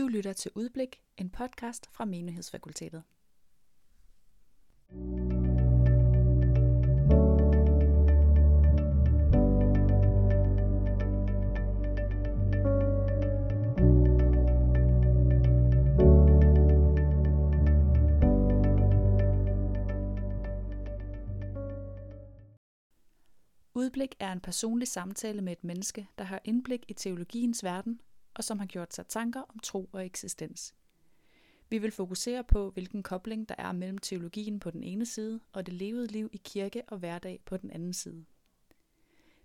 Du lytter til Udblik, en podcast fra Menighedsfakultetet. Udblik er en personlig samtale med et menneske, der har indblik i teologiens verden, og som har gjort sig tanker om tro og eksistens. Vi vil fokusere på, hvilken kobling der er mellem teologien på den ene side og det levede liv i kirke og hverdag på den anden side.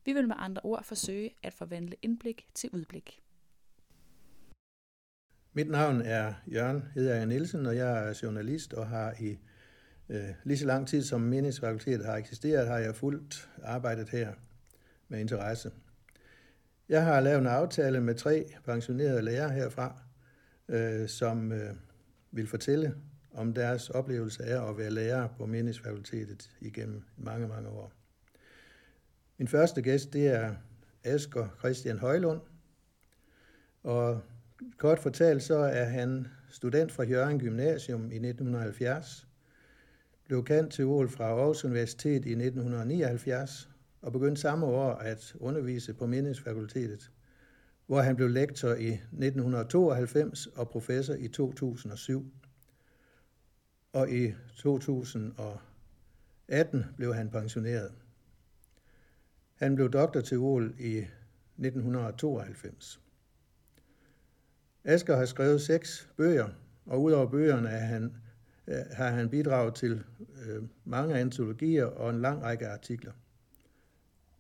Vi vil med andre ord forsøge at forvandle indblik til udblik. Mit navn er Jørgen Hedager Nielsen, og jeg er journalist og har i øh, lige så lang tid som meningsfakultetet har eksisteret, har jeg fuldt arbejdet her med interesse. Jeg har lavet en aftale med tre pensionerede lærere herfra, øh, som øh, vil fortælle om deres oplevelse af at være lærer på meningsfakultetet igennem mange, mange år. Min første gæst, det er Asger Christian Højlund, og kort fortalt så er han student fra Jørgen Gymnasium i 1970, blev kendt til OL fra Aarhus Universitet i 1979 og begyndte samme år at undervise på Meningsfakultetet, hvor han blev lektor i 1992 og professor i 2007. Og i 2018 blev han pensioneret. Han blev doktor til OL i 1992. Asger har skrevet seks bøger, og udover bøgerne er han, øh, har han bidraget til øh, mange antologier og en lang række artikler.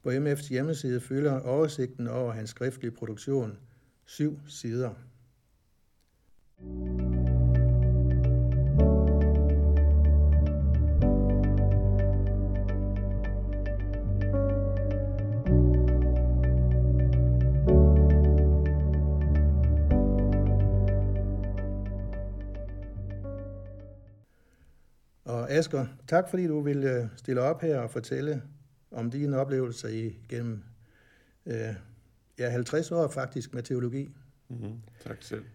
På MF's hjemmeside fylder oversigten over hans skriftlige produktion syv sider. Og Asger, tak fordi du ville øh, stille op her og fortælle om dine oplevelser igennem øh, ja, 50 år faktisk med teologi. Mm-hmm. Tak selv.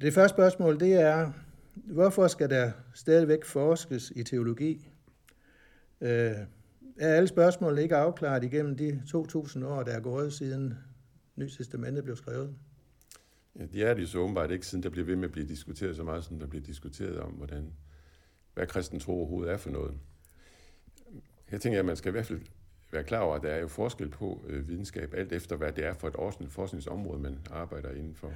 Det første spørgsmål, det er, hvorfor skal der stadigvæk forskes i teologi? Øh, er alle spørgsmål ikke afklaret igennem de 2.000 år, der er gået siden Ny Testamentet blev skrevet? Ja, de er det så åbenbart ikke, siden der bliver ved med at blive diskuteret så meget, som der bliver diskuteret om, hvordan, hvad kristen tro overhovedet er for noget. Jeg tænker, at man skal i hvert fald være klar over, at der er jo forskel på øh, videnskab, alt efter hvad det er for et forskningsområde, man arbejder indenfor.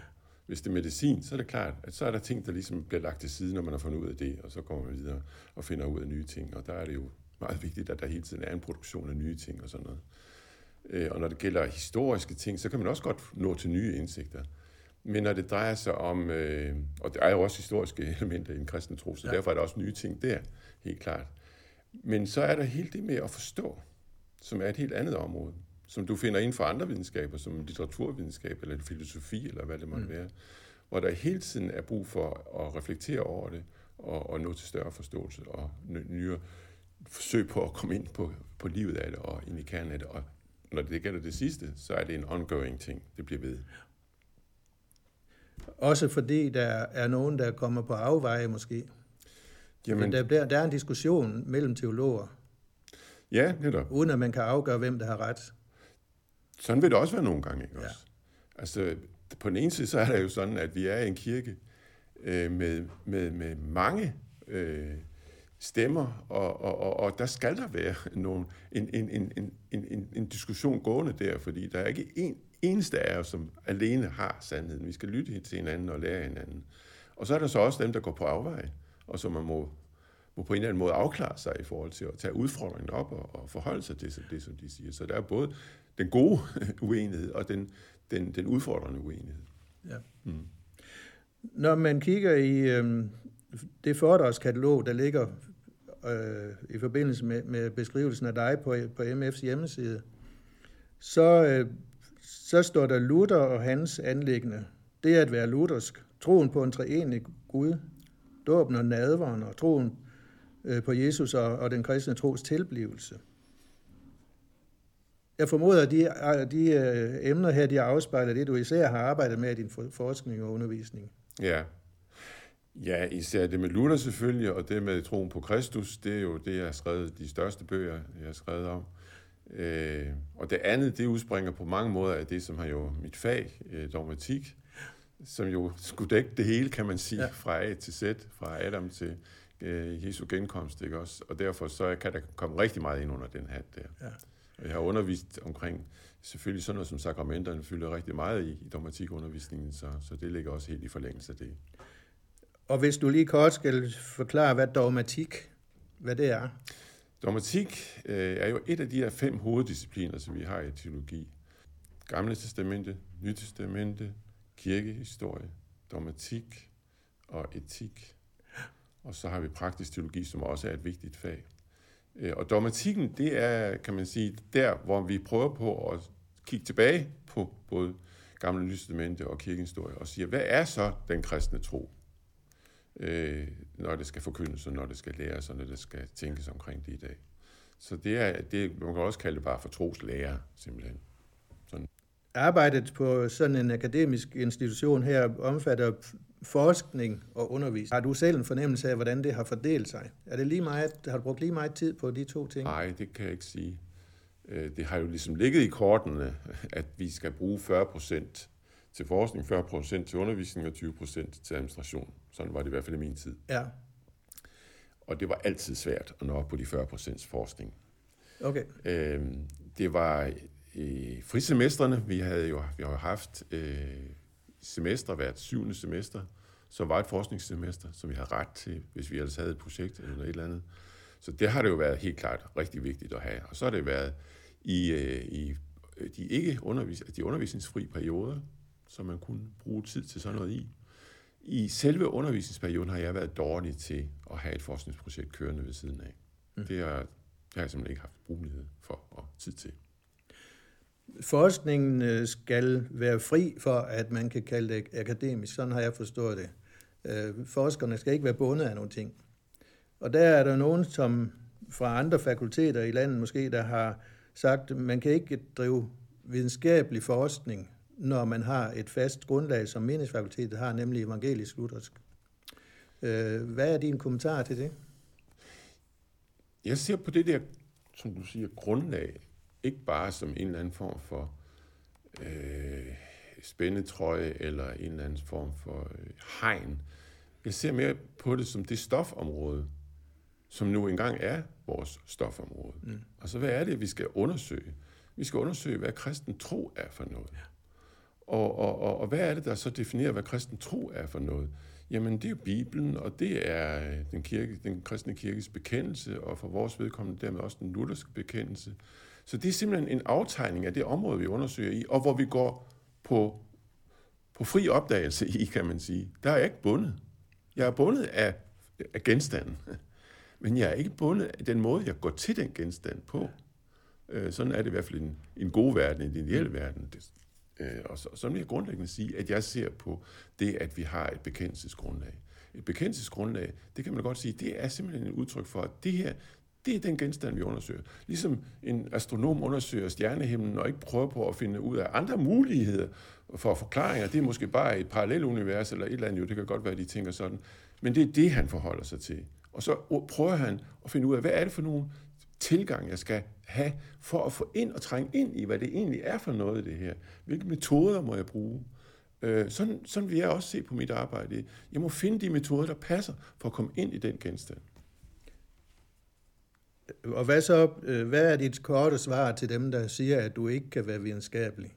Hvis det er medicin, så er det klart, at så er der ting, der ligesom bliver lagt til side, når man har fundet ud af det, og så går man videre og finder ud af nye ting. Og der er det jo meget vigtigt, at der hele tiden er en produktion af nye ting og sådan noget. Øh, og når det gælder historiske ting, så kan man også godt nå til nye indsigter. Men når det drejer sig om, øh, og der er jo også historiske elementer i en kristen tro, så ja. derfor er der også nye ting der, helt klart. Men så er der helt det med at forstå, som er et helt andet område, som du finder inden for andre videnskaber, som litteraturvidenskab eller filosofi, eller hvad det måtte mm. være, hvor der hele tiden er brug for at reflektere over det, og, og nå til større forståelse, og nye forsøg på at komme ind på, på livet af det, og ind i kernen af det. Og når det gælder det sidste, så er det en ongoing ting. Det bliver ved. Også fordi der er nogen, der kommer på afveje måske. Jamen, der, der, der er en diskussion mellem teologer. Ja, netop. Uden at man kan afgøre, hvem der har ret. Sådan vil det også være nogle gange, ikke også? Ja. Altså, på den ene side, så er det jo sådan, at vi er en kirke øh, med, med, med mange øh, stemmer, og, og, og, og der skal der være nogle, en, en, en, en, en, en diskussion gående der, fordi der er ikke en eneste af os, som alene har sandheden. Vi skal lytte til hinanden og lære hinanden. Og så er der så også dem, der går på afveje og som man må, må på en eller anden måde afklare sig i forhold til at tage udfordringen op og, og forholde sig til det, som de siger. Så der er både den gode uenighed og den, den, den udfordrende uenighed. Ja. Mm. Når man kigger i øh, det foredragskatalog, der ligger øh, i forbindelse med, med beskrivelsen af dig på, på MF's hjemmeside, så, øh, så står der Luther og hans anlæggende. Det er at være luthersk. Troen på en treenig Gud, dåben og nadveren og troen øh, på Jesus og, og den kristne tros tilblivelse. Jeg formoder, at de, de øh, emner her, de afspejler det, du især har arbejdet med i din forskning og undervisning. Ja. Ja, især det med Luther selvfølgelig, og det med troen på Kristus, det er jo det, jeg har skrevet de største bøger, jeg har skrevet om. Øh, og det andet, det udspringer på mange måder af det, som har jo mit fag, øh, dogmatik, som jo skulle dække det hele, kan man sige, ja. fra A til Z, fra Adam til øh, Jesu genkomst, ikke også? Og derfor så kan der komme rigtig meget ind under den hat der. Ja. Og jeg har undervist omkring, selvfølgelig sådan noget som sakramenterne fylder rigtig meget i, i dogmatikundervisningen, så, så det ligger også helt i forlængelse af det. Og hvis du lige kort skal forklare, hvad dogmatik, hvad det er? Dogmatik øh, er jo et af de her fem hoveddiscipliner, som vi har i teologi. Gamle testamente, Nye testamente, kirkehistorie, dogmatik og etik. Og så har vi praktisk teologi, som også er et vigtigt fag. Øh, og dogmatikken, det er, kan man sige, der, hvor vi prøver på at kigge tilbage på både Gamle Nye og kirkehistorie og sige, hvad er så den kristne tro? Øh, når det skal forkyndes, og når det skal læres, og når det skal tænkes omkring det i dag. Så det er, det, man kan også kalde det bare for troslærer, simpelthen. Arbejdet på sådan en akademisk institution her omfatter forskning og undervisning. Har du selv en fornemmelse af, hvordan det har fordelt sig? Er det lige meget, har du brugt lige meget tid på de to ting? Nej, det kan jeg ikke sige. Øh, det har jo ligesom ligget i kortene, at vi skal bruge 40 procent til forskning, 40 procent til undervisning og 20 procent til administration. Sådan var det i hvert fald i min tid. Ja. Og det var altid svært at nå op på de 40 procents forskning. Okay. Øhm, det var i frisemestrene. Vi havde jo, vi har jo haft øh, semester hvert syvende semester, som var et forskningssemester, som vi havde ret til, hvis vi ellers havde et projekt eller et eller andet. Så det har det jo været helt klart rigtig vigtigt at have. Og så har det været i, øh, i de ikke undervis, de undervisningsfri perioder, så man kunne bruge tid til sådan noget i. I selve undervisningsperioden har jeg været dårlig til at have et forskningsprojekt kørende ved siden af. Mm. Det, har, det har jeg simpelthen ikke haft mulighed for og tid til. Forskningen øh, skal være fri for, at man kan kalde det akademisk. Sådan har jeg forstået det. Øh, forskerne skal ikke være bundet af nogle ting. Og der er der nogen, som fra andre fakulteter i landet måske, der har sagt, at man kan ikke drive videnskabelig forskning når man har et fast grundlag, som meningsfakultetet har, nemlig evangelisk-luthersk. Øh, hvad er din kommentar til det? Jeg ser på det der, som du siger, grundlag, ikke bare som en eller anden form for øh, spændetrøje eller en eller anden form for øh, hegn. Jeg ser mere på det som det stofområde, som nu engang er vores stofområde. Mm. Og så hvad er det, vi skal undersøge? Vi skal undersøge, hvad kristen tro er for noget. Ja. Og, og, og, og hvad er det, der så definerer, hvad kristen tro er for noget? Jamen, det er jo Bibelen, og det er den, kirke, den kristne kirkes bekendelse, og for vores vedkommende dermed også den lutherske bekendelse. Så det er simpelthen en aftegning af det område, vi undersøger i, og hvor vi går på, på fri opdagelse i, kan man sige. Der er jeg ikke bundet. Jeg er bundet af, af genstanden, men jeg er ikke bundet af den måde, jeg går til den genstand på. Øh, sådan er det i hvert fald i en, en god verden, en ideel verden. Det, Øh, og så, så vil jeg grundlæggende sige, at jeg ser på det, at vi har et bekendelsesgrundlag. Et bekendelsesgrundlag, det kan man godt sige, det er simpelthen et udtryk for, at det her, det er den genstand, vi undersøger. Ligesom en astronom undersøger stjernehimlen og ikke prøver på at finde ud af andre muligheder for forklaringer. Det er måske bare et parallelunivers eller et eller andet, jo, det kan godt være, at de tænker sådan. Men det er det, han forholder sig til. Og så prøver han at finde ud af, hvad er det for nogle tilgang, jeg skal have for at få ind og trænge ind i, hvad det egentlig er for noget, det her. Hvilke metoder må jeg bruge? Øh, sådan, sådan vil jeg også se på mit arbejde. Jeg må finde de metoder, der passer for at komme ind i den genstand. Og hvad så, øh, hvad er dit korte svar til dem, der siger, at du ikke kan være videnskabelig?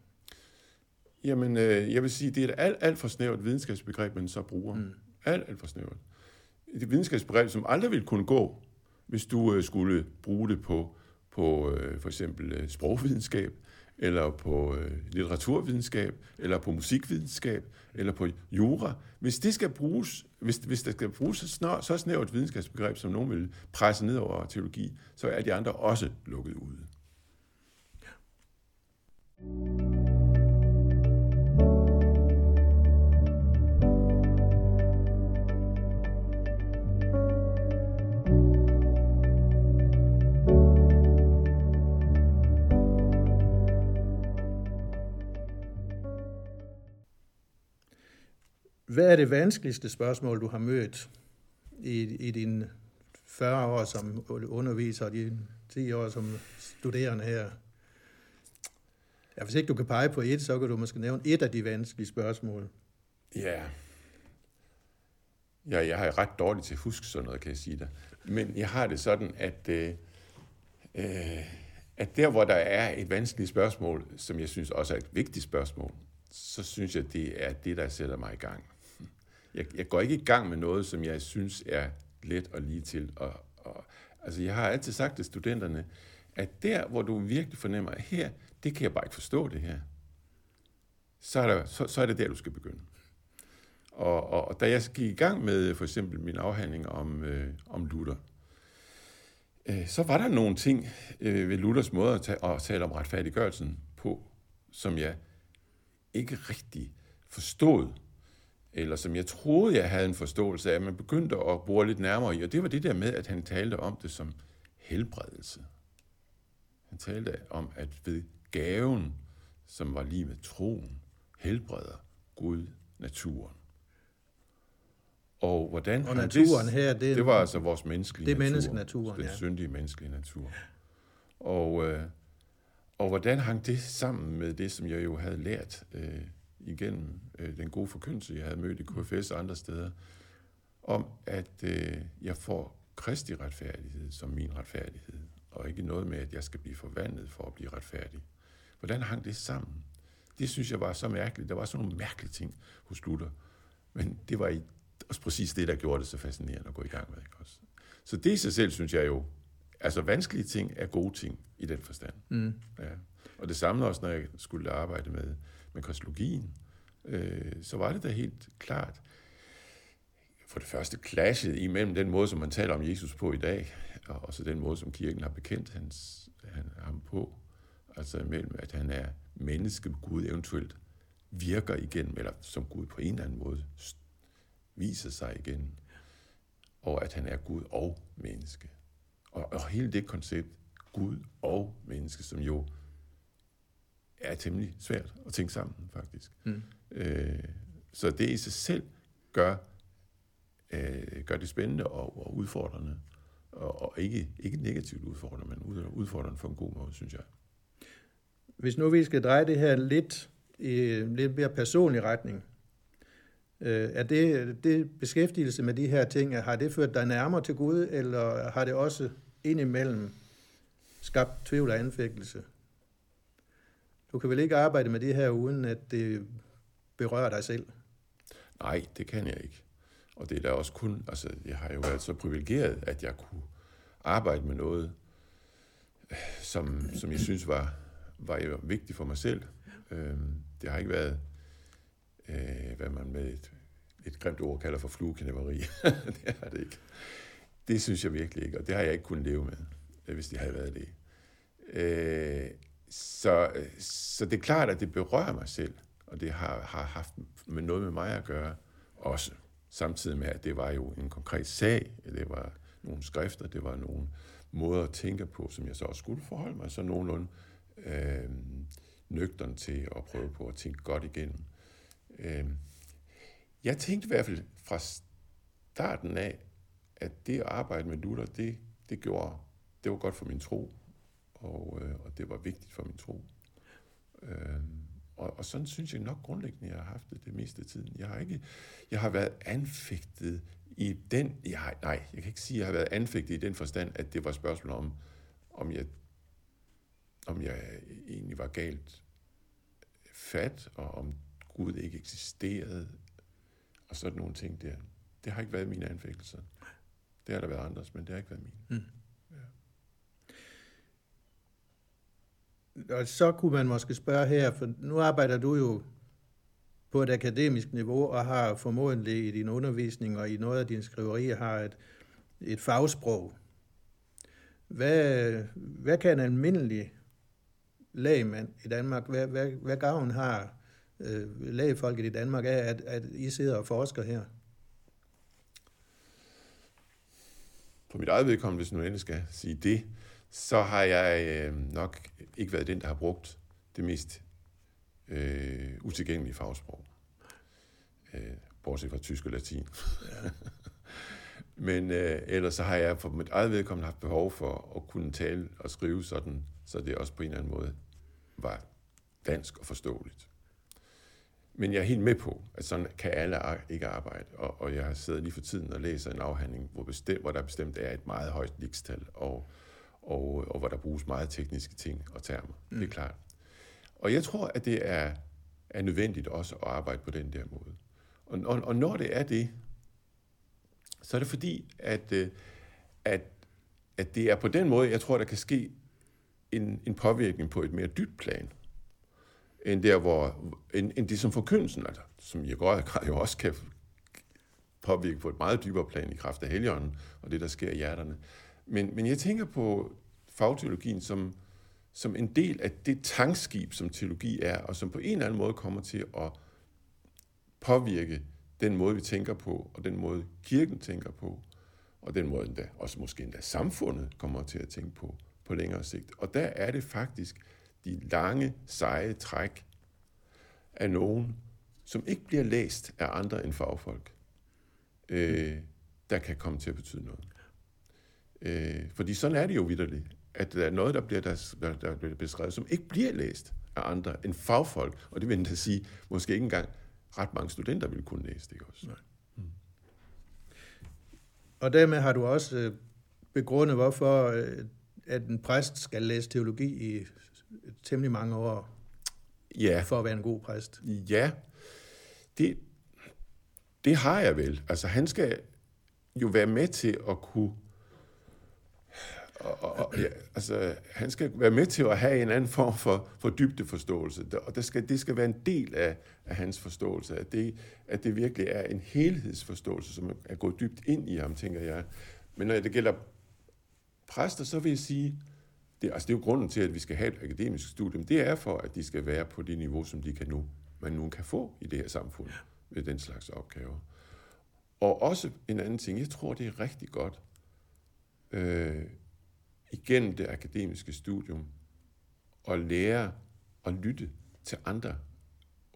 Jamen, øh, jeg vil sige, det er et alt, alt for snævert videnskabsbegreb, man så bruger. Mm. Alt, alt for snævert. Et videnskabsbegreb, som aldrig vil kunne gå hvis du øh, skulle bruge det på, på øh, for eksempel øh, sprogvidenskab, eller på øh, litteraturvidenskab, eller på musikvidenskab, eller på jura. Hvis det skal bruges, hvis, hvis der skal bruges så, snart, så snævert videnskabsbegreb, som nogen vil presse ned over teologi, så er de andre også lukket ude. Hvad er det vanskeligste spørgsmål, du har mødt i, i dine 40 år som underviser og dine 10 år som studerende her? Ja, hvis ikke du kan pege på et, så kan du måske nævne et af de vanskelige spørgsmål. Ja. Ja, jeg har ret dårligt til at huske sådan noget, kan jeg sige dig. Men jeg har det sådan, at, øh, øh, at der, hvor der er et vanskeligt spørgsmål, som jeg synes også er et vigtigt spørgsmål, så synes jeg, det er det, der sætter mig i gang. Jeg, jeg går ikke i gang med noget, som jeg synes er let og lige til. Og, og, altså, jeg har altid sagt til studenterne, at der, hvor du virkelig fornemmer, at her, det kan jeg bare ikke forstå det her, så er, der, så, så er det der, du skal begynde. Og, og, og da jeg gik i gang med for eksempel min afhandling om, øh, om Luther, øh, så var der nogle ting øh, ved Luthers måde at, ta- at tale om retfærdiggørelsen på, som jeg ikke rigtig forstod, eller som jeg troede, jeg havde en forståelse af, man begyndte at bore lidt nærmere i, og det var det der med, at han talte om det som helbredelse. Han talte om, at ved gaven, som var lige med troen, helbreder Gud naturen. Og hvordan Og naturen det, her, det det var altså vores menneskelige det er natur. menneskenaturen, Den ja. syndige menneskelige natur. Og, øh, og hvordan hang det sammen med det, som jeg jo havde lært øh, igennem øh, den gode forkyndelse, jeg havde mødt i KFS og andre steder, om at øh, jeg får kristi retfærdighed som min retfærdighed, og ikke noget med, at jeg skal blive forvandlet for at blive retfærdig. Hvordan hang det sammen? Det synes jeg var så mærkeligt. Der var sådan nogle mærkelige ting hos Luther. Men det var i- også præcis det, der gjorde det så fascinerende at gå i gang med. Ikke også? Så det i sig selv, synes jeg jo, altså vanskelige ting er gode ting i den forstand. Mm. Ja. Og det samme også, når jeg skulle arbejde med, med kosmologien, øh, så var det da helt klart, for det første clashet imellem den måde, som man taler om Jesus på i dag, og og så den måde, som kirken har bekendt hans, han, ham på. Altså imellem, at han er menneske, Gud eventuelt virker igennem, eller som Gud på en eller anden måde viser sig igen, og at han er Gud og menneske. Og, og hele det koncept, Gud og menneske, som jo er temmelig svært at tænke sammen, faktisk. Mm. Øh, så det i sig selv gør, øh, gør det spændende og, og udfordrende. Og, og ikke, ikke negativt udfordrende, men ud- udfordrende på en god måde, synes jeg. Hvis nu vi skal dreje det her lidt i en lidt mere personlig retning, øh, er det, det beskæftigelse med de her ting, har det ført dig nærmere til Gud, eller har det også indimellem skabt tvivl og anfægtelse? Du kan vel ikke arbejde med det her, uden at det berører dig selv? Nej, det kan jeg ikke. Og det er da også kun, altså jeg har jo været så privilegeret, at jeg kunne arbejde med noget, som, som jeg synes var, var jo vigtigt for mig selv. Øhm, det har ikke været, øh, hvad man med et, et grimt ord kalder for flueknæpperi. det har det ikke. Det synes jeg virkelig ikke, og det har jeg ikke kunnet leve med, øh, hvis det havde været det. Øh, så, øh, så det er klart, at det berører mig selv, og det har, har haft med noget med mig at gøre også. Samtidig med, at det var jo en konkret sag, det var nogle skrifter, det var nogle måder at tænke på, som jeg så også skulle forholde mig så nogenlunde øh, nøgteren til at prøve på at tænke godt igennem. Øh, jeg tænkte i hvert fald fra starten af, at det at arbejde med Luther, det, det gjorde, det var godt for min tro, og, øh, og det var vigtigt for min tro. Øh, og, og sådan synes jeg nok grundlæggende, jeg har haft det det meste af tiden. Jeg har ikke, jeg har været anfægtet i den, jeg har, nej, jeg kan ikke sige, at jeg har været anfægtet i den forstand, at det var et spørgsmål om, om jeg, om jeg egentlig var galt fat, og om Gud ikke eksisterede, og sådan nogle ting der. Det har ikke været mine anfægtelser. Det har der været andres, men det har ikke været mine. Mm. Og så kunne man måske spørge her, for nu arbejder du jo på et akademisk niveau og har formodentlig i din undervisning og i noget af din skriveri har et, et fagsprog. Hvad, hvad kan en almindelig lægmand i Danmark, hvad, hvad, hvad gavn har øh, lægefolket i Danmark af, at, at I sidder og forsker her? For mit eget vedkommende, hvis nu endelig skal sige det, så har jeg øh, nok ikke været den, der har brugt det mest øh, utilgængelige fagsprog. Øh, bortset fra tysk og latin. Ja. Men øh, ellers så har jeg for mit eget vedkommende haft behov for at kunne tale og skrive sådan, så det også på en eller anden måde var dansk og forståeligt. Men jeg er helt med på, at sådan kan alle ikke arbejde, og, og jeg har siddet lige for tiden og læser en afhandling, hvor, bestemt, hvor der bestemt er et meget højt likstal, og, og, og hvor der bruges meget tekniske ting og termer. Mm. Det er mm. klart. Og jeg tror, at det er, er nødvendigt også at arbejde på den der måde. Og, og, og når det er det, så er det fordi, at, øh, at, at det er på den måde, jeg tror, der kan ske en, en påvirkning på et mere dybt plan, end der, hvor, end, end det som forkyndelsen, altså, som i grad grad jo også kan påvirke på et meget dybere plan i kraft af helgenen og det, der sker i hjerterne. Men, men jeg tænker på fagteologien som, som en del af det tankskib, som teologi er, og som på en eller anden måde kommer til at påvirke den måde, vi tænker på, og den måde, kirken tænker på, og den måde, endda, også måske endda samfundet kommer til at tænke på på længere sigt. Og der er det faktisk de lange, seje træk af nogen, som ikke bliver læst af andre end fagfolk, øh, der kan komme til at betyde noget. Øh, fordi sådan er det jo vidderligt, at der er noget, der bliver, der, der, der bliver beskrevet, som ikke bliver læst af andre end fagfolk. Og det vil jeg sige, måske ikke engang ret mange studenter vil kunne læse det også. Nej. Mm. Og dermed har du også øh, begrundet, hvorfor øh, at en præst skal læse teologi i temmelig mange år ja. for at være en god præst. Ja, det, det har jeg vel. Altså han skal jo være med til at kunne ja, altså, han skal være med til at have en anden form for, for dybdeforståelse, og det skal, det skal være en del af, af hans forståelse, at det, at det virkelig er en helhedsforståelse, som er gået dybt ind i ham, tænker jeg. Men når det gælder præster, så vil jeg sige, det, altså det er jo grunden til, at vi skal have et akademisk studium, det er for, at de skal være på det niveau, som de kan nu, man nu kan få i det her samfund med den slags opgaver. Og også en anden ting, jeg tror, det er rigtig godt, øh, igennem det akademiske studium at lære at lytte til andre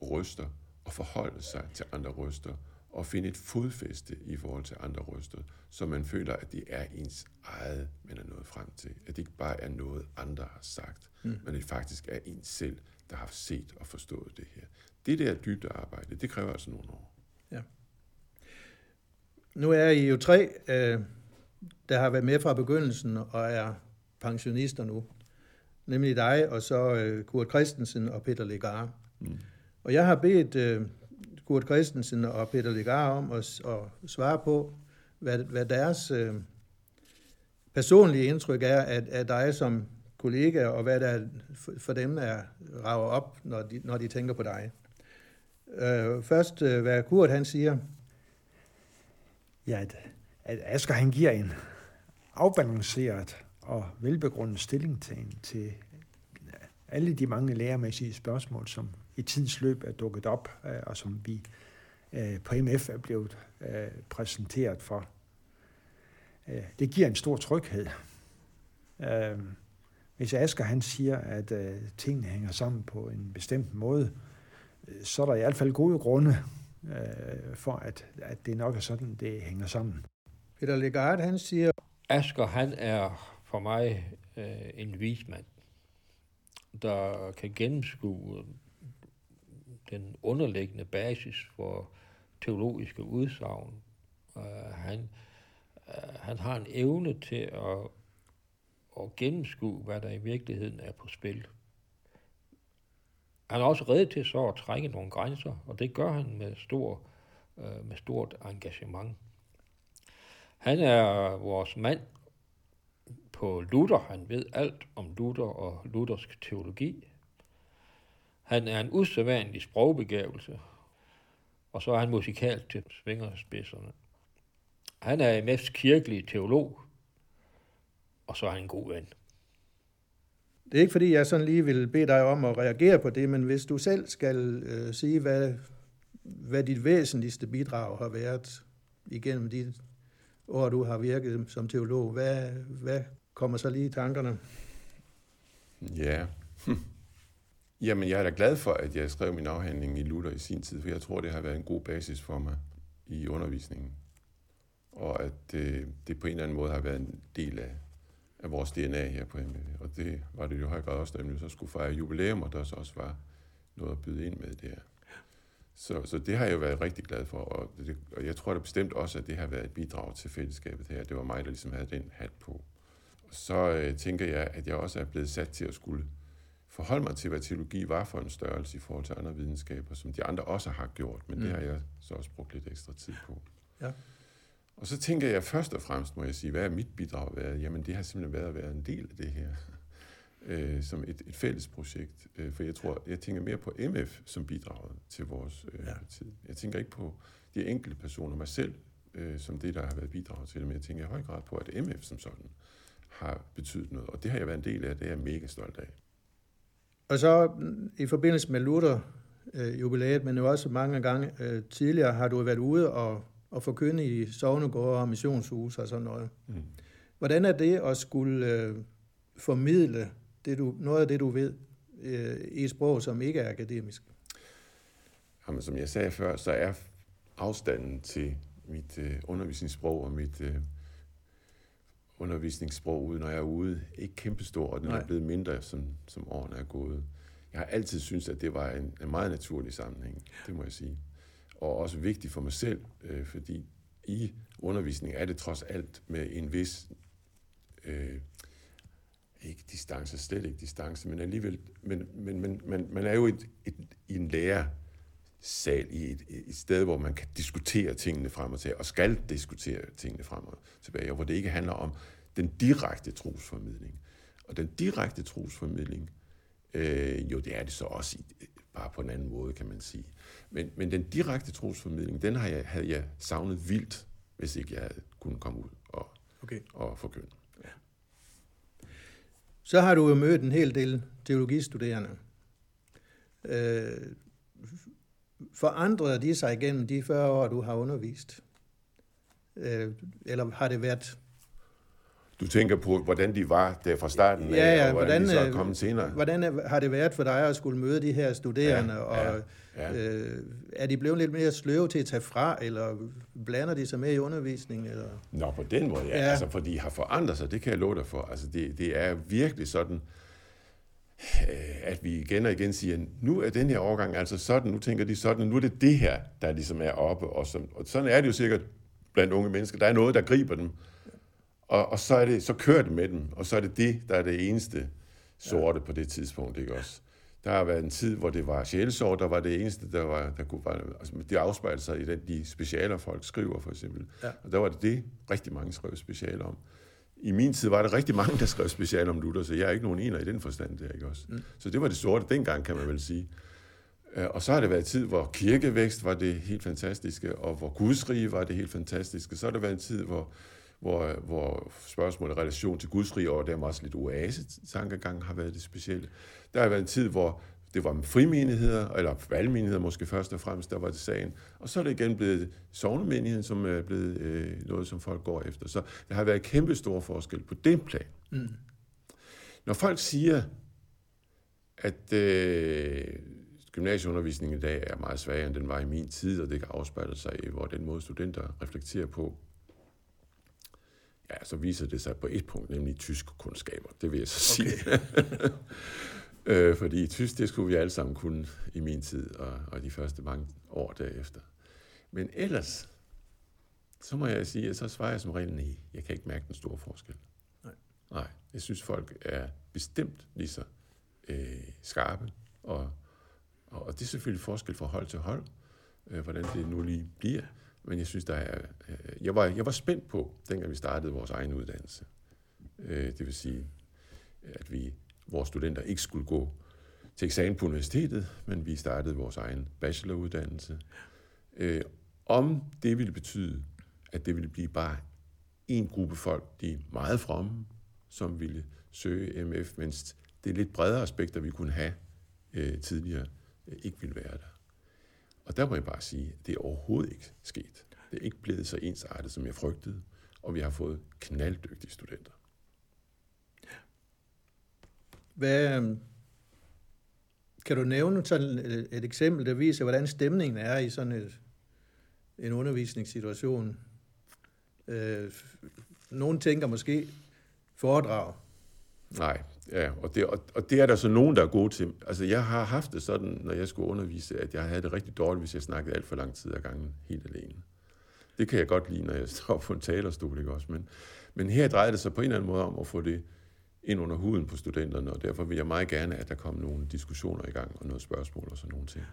røster og forholde sig til andre røster og finde et fodfæste i forhold til andre røster, så man føler, at det er ens eget, man er nået frem til. At det ikke bare er noget, andre har sagt, mm. men det faktisk er ens selv, der har set og forstået det her. Det der dybt arbejde, det kræver altså nogle år. Ja. Nu er I jo tre, øh, der har været med fra begyndelsen og er pensionister nu. Nemlig dig, og så øh, Kurt Christensen og Peter Legar. Mm. Og jeg har bedt øh, Kurt Christensen og Peter Legar om at, at svare på, hvad, hvad deres øh, personlige indtryk er af, af dig som kollega, og hvad der for, for dem er rager op, når de, når de tænker på dig. Øh, først, øh, hvad Kurt han siger. Ja, at, at Asger han giver en afbalanceret og velbegrundet stilling til, til alle de mange lærermæssige spørgsmål, som i tidens løb er dukket op, øh, og som vi øh, på MF er blevet øh, præsenteret for. Det giver en stor tryghed. Hvis Asger han siger, at tingene hænger sammen på en bestemt måde, så er der i hvert fald gode grunde for, at, at det nok er sådan, det hænger sammen. Peter Legard, han siger... Asger, han er for mig øh, en vismand der kan gennemskue den underliggende basis for teologiske udsagn. Uh, han, uh, han har en evne til at, at gennemskue, hvad der i virkeligheden er på spil. Han er også reddet til så at trække nogle grænser, og det gør han med, stor, uh, med stort engagement. Han er vores mand på Luther. Han ved alt om Luther og luthersk teologi. Han er en usædvanlig sprogbegævelse, og så er han musikalt til svingerspidserne. Han er MF's kirkelig teolog, og så er han en god ven. Det er ikke fordi, jeg sådan lige vil bede dig om at reagere på det, men hvis du selv skal øh, sige, hvad, hvad dit væsentligste bidrag har været igennem de år, du har virket som teolog, hvad, hvad kommer så lige i tankerne? Ja. Hm. Jamen, jeg er da glad for, at jeg skrev min afhandling i Luther i sin tid, for jeg tror, det har været en god basis for mig i undervisningen. Og at det, det på en eller anden måde har været en del af, af vores DNA her på MV. Og det var det jo høj grad også, da vi så skulle fejre jubilæum, og der så også var noget at byde ind med der. Så, så det har jeg jo været rigtig glad for, og, det, og jeg tror da bestemt også, at det har været et bidrag til fællesskabet her. Det var mig, der ligesom havde den hat på. Og så øh, tænker jeg, at jeg også er blevet sat til at skulle forholde mig til, hvad teologi var for en størrelse i forhold til andre videnskaber, som de andre også har gjort, men mm. det har jeg så også brugt lidt ekstra tid på. Ja. Og så tænker jeg først og fremmest, må jeg sige, hvad er mit bidrag været? Jamen det har simpelthen været at være en del af det her, øh, som et, et fælles projekt. Øh, for jeg tror, jeg tænker mere på MF som bidraget til vores øh, ja. tid. Jeg tænker ikke på de enkelte personer, mig selv, øh, som det, der har været bidraget til det, men jeg tænker i høj grad på, at MF som sådan har betydet noget. Og det har jeg været en del af, det er jeg mega stolt af. Og så mm, i forbindelse med Luther øh, jubilæet, men jo også mange gange øh, tidligere, har du været ude og, og forkynde i sovnegårde og missionshus og sådan noget. Mm. Hvordan er det at skulle øh, formidle det, du, noget af det, du ved øh, i et sprog, som ikke er akademisk? Jamen, som jeg sagde før, så er afstanden til mit øh, undervisningssprog og mit øh, undervisningssprog ude, når jeg er ude, ikke kæmpestor, og den Nej. er blevet mindre, som, som årene er gået. Jeg har altid syntes, at det var en, en meget naturlig sammenhæng, det må jeg sige. Og også vigtigt for mig selv, øh, fordi i undervisning er det trods alt med en vis, øh, ikke distance, slet ikke distance, men alligevel, men, men, men, men man er jo et, et, i en lærer, sal i et, et sted, hvor man kan diskutere tingene frem og tilbage, og skal diskutere tingene frem og tilbage, og hvor det ikke handler om den direkte trosformidling. Og den direkte trosformidling, øh, jo det er det så også, i, bare på en anden måde, kan man sige. Men, men den direkte trosformidling, den har jeg, havde jeg savnet vildt, hvis ikke jeg havde kunnet komme ud og, okay. og forkynde. Så har du jo mødt en hel del teologistuderende. Øh, forandrede de sig igennem de 40 år, du har undervist? Øh, eller har det været... Du tænker på, hvordan de var der fra starten ja, ja, og hvordan, hvordan de så er øh, kommet senere? Hvordan har det været for dig at skulle møde de her studerende, ja, og ja, ja. Øh, er de blevet lidt mere sløve til at tage fra, eller blander de sig med i undervisningen? Eller? Nå, på den måde, ja. ja. Altså, for de har forandret sig, det kan jeg love dig for. Altså, det, det er virkelig sådan, Øh, at vi igen og igen siger, nu er den her overgang altså sådan, nu tænker de sådan, nu er det det her, der ligesom er oppe. Og, som, og sådan er det jo sikkert blandt unge mennesker. Der er noget, der griber dem, og, og så, er det, så kører det med dem, og så er det det, der er det eneste sorte ja. på det tidspunkt, ikke også? Der har været en tid, hvor det var sjælesår, der var det eneste, der, var, der kunne være, altså det afspejler sig i den, de specialer, folk skriver for eksempel. Ja. Og der var det det, rigtig mange skrev specialer om i min tid var der rigtig mange, der skrev special om Luther, så jeg er ikke nogen ener i den forstand der, ikke også? Mm. Så det var det sorte dengang, kan man vel sige. Øh, og så har det været en tid, hvor kirkevækst var det helt fantastiske, og hvor gudsrige var det helt fantastiske. Så har det været en tid, hvor, hvor, hvor spørgsmålet i relation til gudsrige, og dermed også lidt oase-tankegang har været det specielle. Der har været en tid, hvor det var frimenigheder, eller valgmenigheder måske først og fremmest, der var det sagen. Og så er det igen blevet sovnemenigheden, som er blevet øh, noget, som folk går efter. Så der har været kæmpe stor forskel på den plan. Mm. Når folk siger, at øh, gymnasieundervisningen i dag er meget svagere, end den var i min tid, og det kan afspejle sig i, hvor den måde studenter reflekterer på, ja, så viser det sig på et punkt, nemlig tysk kundskaber. Det vil jeg så okay. sige. Øh, fordi tysk, det skulle vi alle sammen kunne i min tid, og, og de første mange år derefter. Men ellers, så må jeg sige, at så svarer jeg som regel nej. Jeg kan ikke mærke den store forskel. Nej. Nej, jeg synes, folk er bestemt lige så øh, skarpe, og, og, og det er selvfølgelig forskel fra hold til hold, øh, hvordan det nu lige bliver. Men jeg synes, der er... Øh, jeg, var, jeg var spændt på, dengang vi startede vores egen uddannelse. Øh, det vil sige, at vi vores studenter ikke skulle gå til eksamen på universitetet, men vi startede vores egen bacheloruddannelse. Øh, om det ville betyde, at det ville blive bare en gruppe folk, de er meget fromme, som ville søge MF, mens det lidt bredere aspekter, vi kunne have øh, tidligere, øh, ikke ville være der. Og der må jeg bare sige, at det er overhovedet ikke sket. Det er ikke blevet så ensartet, som jeg frygtede, og vi har fået knalddygtige studenter. Hvad, øhm, kan du nævne sådan et, et eksempel, der viser, hvordan stemningen er i sådan et, en undervisningssituation. Øh, nogen tænker måske foredrag. Nej, ja, og det, og, og det er der så nogen, der er gode til. Altså, jeg har haft det sådan, når jeg skulle undervise, at jeg havde det rigtig dårligt, hvis jeg snakkede alt for lang tid ad gangen, helt alene. Det kan jeg godt lide, når jeg står på en talerstol, ikke også? Men, men her drejer det sig på en eller anden måde om at få det ind under huden på studenterne, og derfor vil jeg meget gerne, at der kommer nogle diskussioner i gang, og noget spørgsmål og sådan nogle ting.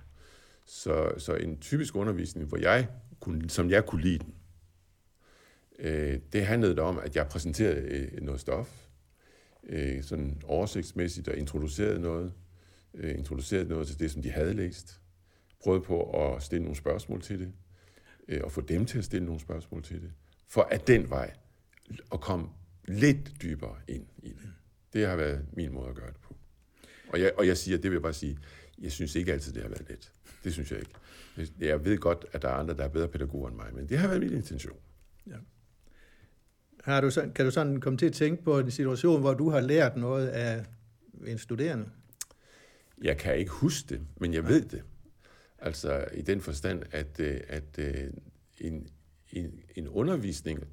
Så, så en typisk undervisning, hvor jeg kunne, som jeg kunne lide den, øh, det handlede om, at jeg præsenterede øh, noget stof, øh, sådan oversigtsmæssigt og introducerede noget, øh, introducerede noget til det, som de havde læst, prøvede på at stille nogle spørgsmål til det, øh, og få dem til at stille nogle spørgsmål til det, for at den vej at komme lidt dybere ind i det. Det har været min måde at gøre det på. Og jeg, og jeg siger, det vil jeg bare sige, jeg synes ikke altid, det har været let. Det synes jeg ikke. Jeg ved godt, at der er andre, der er bedre pædagoger end mig, men det har været min intention. Ja. Har du så, kan du sådan komme til at tænke på en situation, hvor du har lært noget af en studerende? Jeg kan ikke huske det, men jeg ved det. Altså i den forstand, at, øh, at øh, en, en, en undervisning,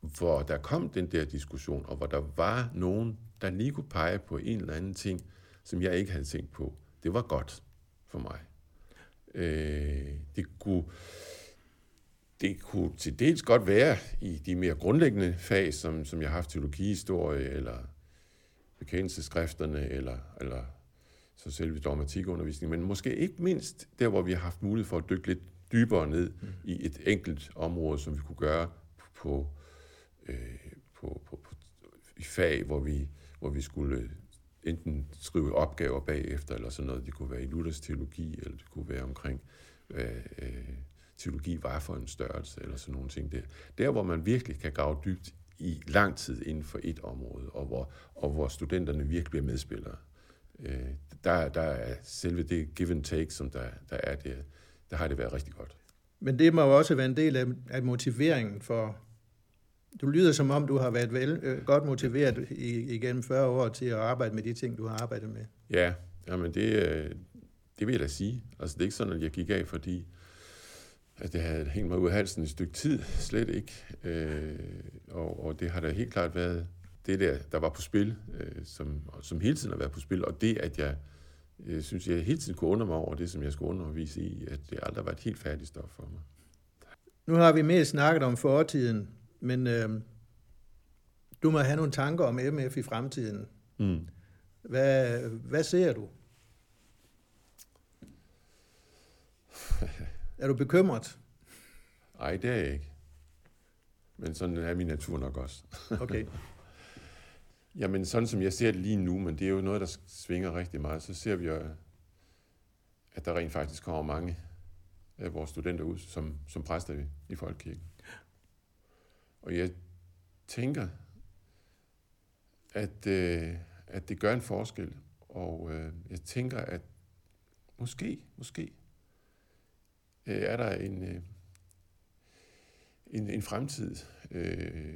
hvor der kom den der diskussion, og hvor der var nogen, der lige kunne pege på en eller anden ting, som jeg ikke havde tænkt på, det var godt for mig. Øh, det kunne det kunne til dels godt være i de mere grundlæggende fag, som, som jeg har haft teologihistorie, eller bekendelseskrifterne, eller, eller så selve dogmatikundervisning, men måske ikke mindst der, hvor vi har haft mulighed for at dykke lidt dybere ned mm. i et enkelt område, som vi kunne gøre på, øh, på, på, på i fag, hvor vi, hvor vi skulle øh, enten skrive opgaver bagefter, eller sådan noget. Det kunne være i Luthers teologi, eller det kunne være omkring, hvad øh, teologi var for en størrelse, eller sådan nogle ting der. Der, hvor man virkelig kan grave dybt i lang tid inden for et område, og hvor, og hvor studenterne virkelig bliver medspillere. Øh, der, der er selve det give and take, som der, der er der, der har det været rigtig godt. Men det må jo også være en del af, af motiveringen for... Du lyder som om, du har været vel, øh, godt motiveret i, igennem 40 år til at arbejde med de ting, du har arbejdet med. Ja, jamen det, øh, det vil jeg da sige. Altså det er ikke sådan, at jeg gik af, fordi at det havde hængt mig ud af halsen et stykke tid, slet ikke. Øh, og, og det har da helt klart været det der, der var på spil, øh, som, som hele tiden har været på spil, og det, at jeg jeg synes, jeg hele tiden kunne undre mig over det, som jeg skulle undervise i, at det aldrig var et helt færdigt stof for mig. Nu har vi mest snakket om fortiden, men øh, du må have nogle tanker om MF i fremtiden. Mm. Hvad, hvad ser du? Er du bekymret? Nej, det er jeg ikke. Men sådan er min natur nok også. okay. Jamen sådan som jeg ser det lige nu, men det er jo noget, der svinger rigtig meget, så ser vi jo, at der rent faktisk kommer mange af vores studenter ud som, som præster i, i Folkekirken. Og jeg tænker, at, øh, at det gør en forskel, og øh, jeg tænker, at måske, måske øh, er der en, øh, en, en fremtid, øh,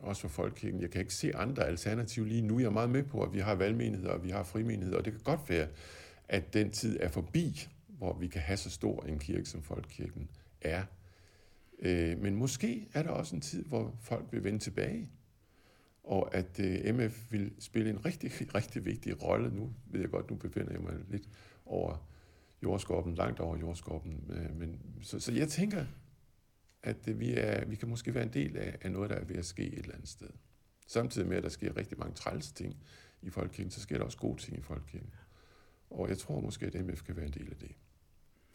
også for folkekirken. Jeg kan ikke se andre alternativer lige nu. Jeg er meget med på, at vi har valgmenigheder, og vi har frimenigheder, og det kan godt være, at den tid er forbi, hvor vi kan have så stor en kirke, som folkekirken er. Øh, men måske er der også en tid, hvor folk vil vende tilbage, og at øh, MF vil spille en rigtig, rigtig vigtig rolle. Nu ved jeg godt, nu befinder jeg mig lidt over jordskorpen, langt over jordskorpen. Øh, men, så, så jeg tænker, at vi, er, vi kan måske være en del af, af noget, der er ved at ske et eller andet sted. Samtidig med, at der sker rigtig mange træls ting i Folkekirken, så sker der også gode ting i Folkekirken. Og jeg tror måske, at MF kan være en del af det.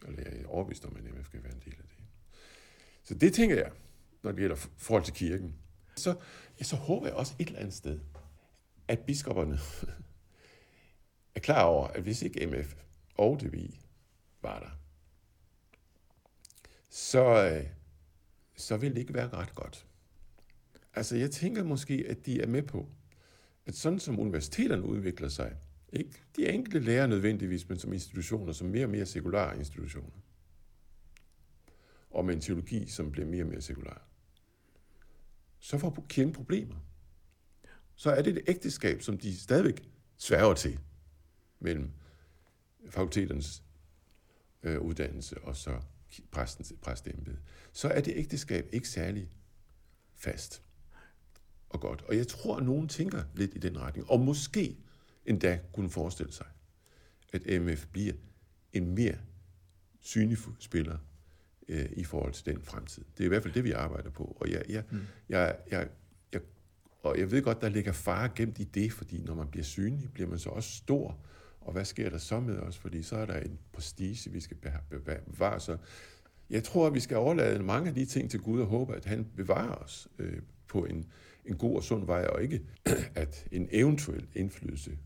Eller jeg er overbevist om, at MF kan være en del af det. Så det tænker jeg, når det gælder forhold til kirken. Så, ja, så håber jeg også et eller andet sted, at biskopperne er klar over, at hvis ikke MF og DVI var der, så, øh, så vil det ikke være ret godt. Altså jeg tænker måske, at de er med på, at sådan som universiteterne udvikler sig, ikke de enkelte lærer nødvendigvis, men som institutioner, som mere og mere sekulære institutioner, og med en teologi, som bliver mere og mere sekulær, så får kirken problemer. Så er det et ægteskab, som de stadigvæk sværger til mellem fakulteternes øh, uddannelse og så præstens, præstembede, så er det ægteskab ikke særlig fast og godt. Og jeg tror, at nogen tænker lidt i den retning, og måske endda kunne forestille sig, at MF bliver en mere synlig spiller øh, i forhold til den fremtid. Det er i hvert fald det, vi arbejder på. Og jeg, jeg, mm. jeg, jeg, jeg, og jeg ved godt, der ligger fare gemt i det, fordi når man bliver synlig, bliver man så også stor. Og hvad sker der så med os? Fordi så er der en prestige, vi skal bevare. Så jeg tror, at vi skal overlade mange af de ting til Gud og håbe, at han bevarer os øh, på en, en god og sund vej, og ikke at en eventuel indflydelse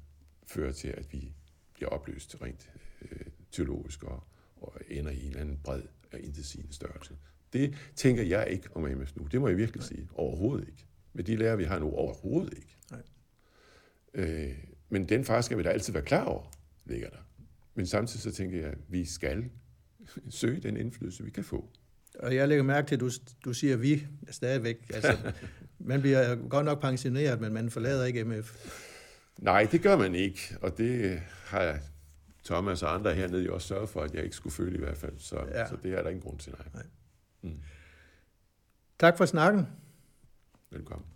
fører til, at vi bliver opløst rent øh, teologisk og, og ender i en eller anden bred og intetsigende størrelse. Det tænker jeg ikke om AMS nu. Det må jeg virkelig Nej. sige. Overhovedet ikke. Med de lærer, vi har nu, overhovedet ikke. Nej. Øh, men den far skal vi da altid være klar over, ligger der. Men samtidig så tænker jeg, at vi skal søge den indflydelse, vi kan få. Og jeg lægger mærke til, at du, du siger vi stadigvæk. Altså, man bliver godt nok pensioneret, men man forlader ikke MF. Nej, det gør man ikke, og det har Thomas og andre hernede jo også sørget for, at jeg ikke skulle føle i hvert fald. Så, ja. så det er der ingen grund til, nej. nej. Mm. Tak for snakken. Velkommen.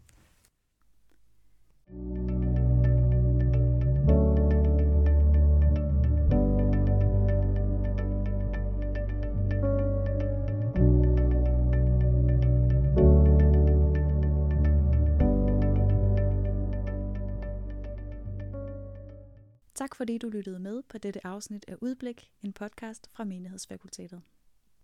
Tak fordi du lyttede med på dette afsnit af Udblik, en podcast fra Menighedsfakultetet.